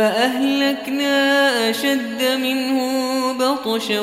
فأهلكنا أشد منهم بطشا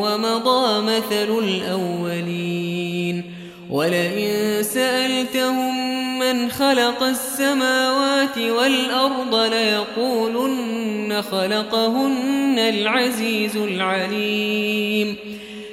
ومضى مثل الأولين. ولئن سألتهم من خلق السماوات والأرض ليقولن خلقهن العزيز العليم.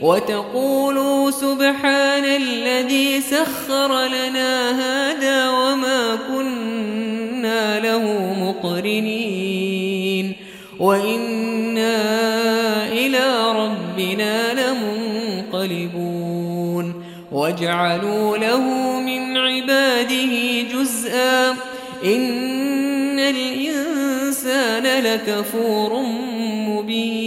وتقولوا سبحان الذي سخر لنا هذا وما كنا له مقرنين وإنا إلى ربنا لمنقلبون وجعلوا له من عباده جزءا إن الإنسان لكفور مبين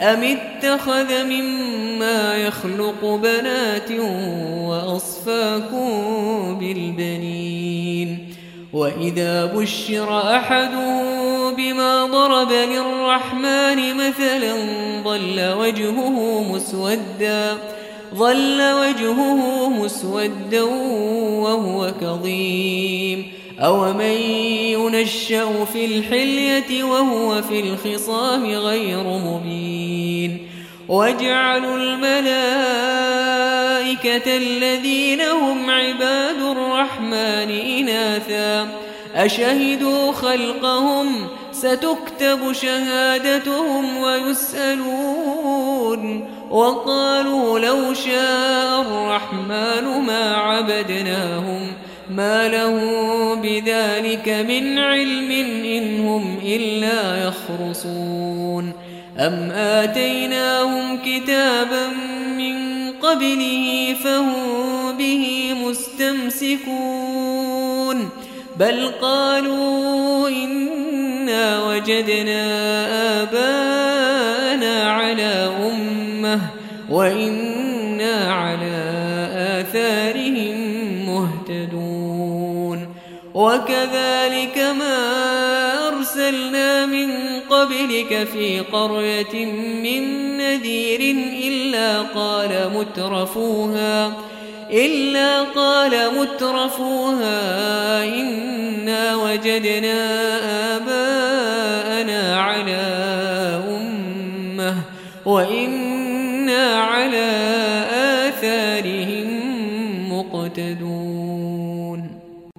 أم اتخذ مما يخلق بنات وأصفاكم بالبنين؟ وإذا بشر أحد بما ضرب للرحمن مثلا ضل وجهه مسودا ظل وجهه مسودا وهو كظيم. أو من ينشأ في الحلية وهو في الخصام غير مبين واجعلوا الملائكة الذين هم عباد الرحمن إناثا أشهدوا خلقهم ستكتب شهادتهم ويسألون وقالوا لو شاء الرحمن ما عبدناهم ما له بذلك من علم إن هم إلا يخرصون أم آتيناهم كتابا من قبله فهم به مستمسكون بل قالوا إنا وجدنا آباءنا على أمة وإنا على آثارهم مهتدون وكذلك ما أرسلنا من قبلك في قرية من نذير إلا قال مترفوها إلا قال مترفوها إنا وجدنا آباءنا على أمة وإنا على آثارهم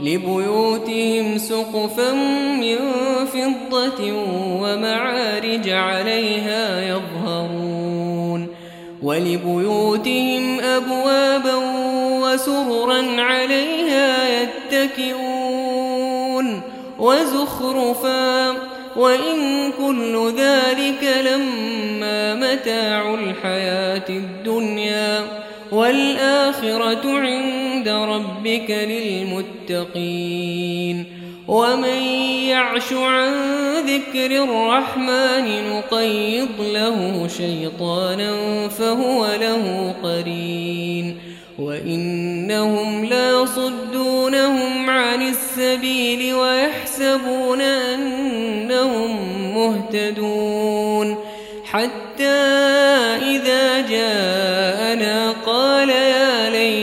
لبيوتهم سقفا من فضة ومعارج عليها يظهرون ولبيوتهم أبوابا وسررا عليها يتكئون وزخرفا وإن كل ذلك لما متاع الحياة الدنيا والآخرة عند ربك للمتقين ومن يعش عن ذكر الرحمن نقيض له شيطانا فهو له قرين وإنهم لا يصدونهم عن السبيل ويحسبون أنهم مهتدون حتى إذا جاءنا قال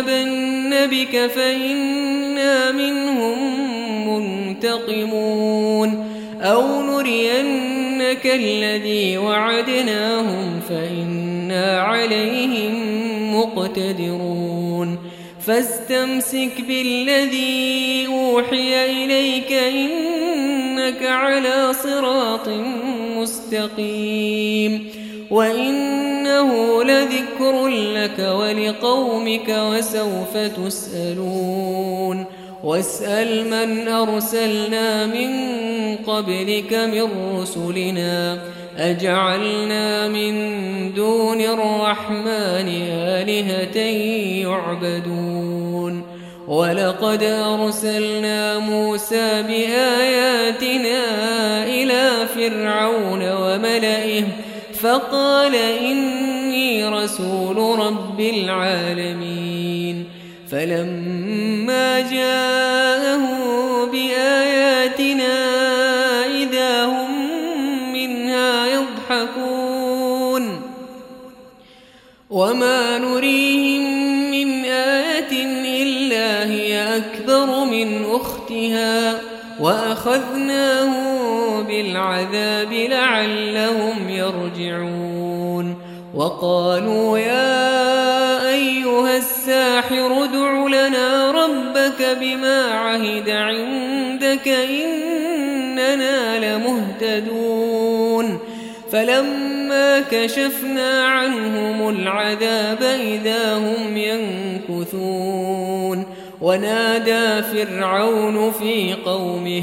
نذهبن بك فإنا منهم منتقمون أو نرينك الذي وعدناهم فإنا عليهم مقتدرون فاستمسك بالذي أوحي إليك إنك على صراط مستقيم وإنه لذكر لك ولقومك وسوف تسألون واسأل من أرسلنا من قبلك من رسلنا أجعلنا من دون الرحمن آلهة يعبدون ولقد أرسلنا موسى بآياتنا إلى فرعون وملئه فقال إني رسول رب العالمين. فلما جاءه بآياتنا إذا هم منها يضحكون. وما نريهم من آية إلا هي أكبر من أختها. وأخذناه بالعذاب لعلهم يرجعون وقالوا يا أيها الساحر ادع لنا ربك بما عهد عندك إننا لمهتدون فلما كشفنا عنهم العذاب إذا هم ينكثون ونادى فرعون في قومه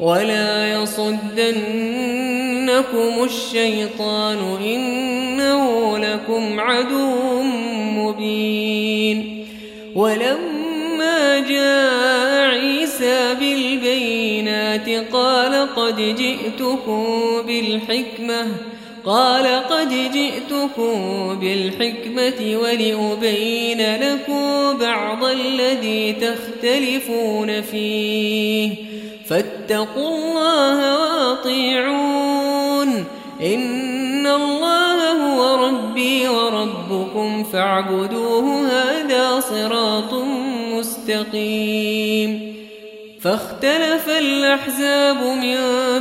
ولا يصدنكم الشيطان إنه لكم عدو مبين ولما جاء عيسى بالبينات قال قد جئتكم بالحكمة قال قد جئتكم بالحكمة ولأبين لكم بعض الذي تختلفون فيه فاتقوا الله وأطيعون. إن الله هو ربي وربكم فاعبدوه هذا صراط مستقيم. فاختلف الأحزاب من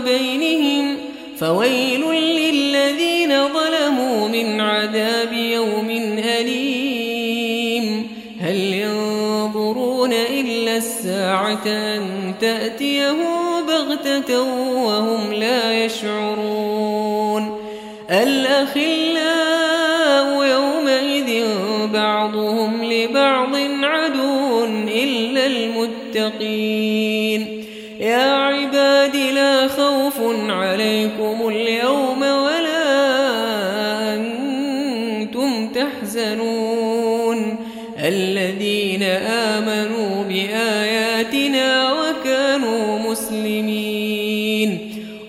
بينهم فويل للذين ظلموا من عذاب يوم أليم. هل ينظرون إلا الساعة أن تأتيهم بغتة وهم لا يشعرون. الأخلاء يومئذ بعضهم لبعض عدو إلا المتقين. يا عباد لا خوف عليكم اليوم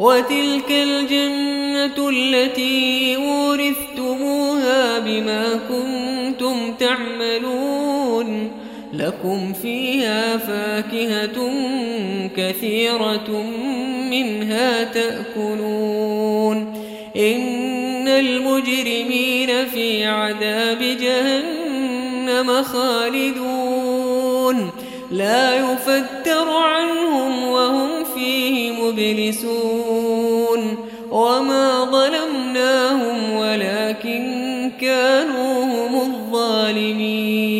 وتلك الجنة التي أورثتموها بما كنتم تعملون لكم فيها فاكهة كثيرة منها تأكلون إن المجرمين في عذاب جهنم خالدون لا يفتر عنهم وهم فيه مبلسون وما ظلمناهم ولكن كانوا هم الظالمين.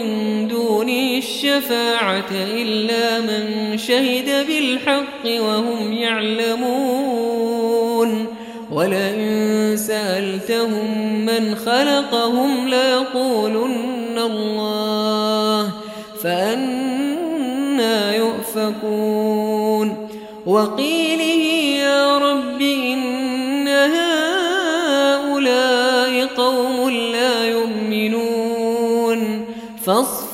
الشفاعة إلا من شهد بالحق وهم يعلمون. ولئن سألتهم من خلقهم ليقولن الله فأنا يؤفكون. وقيله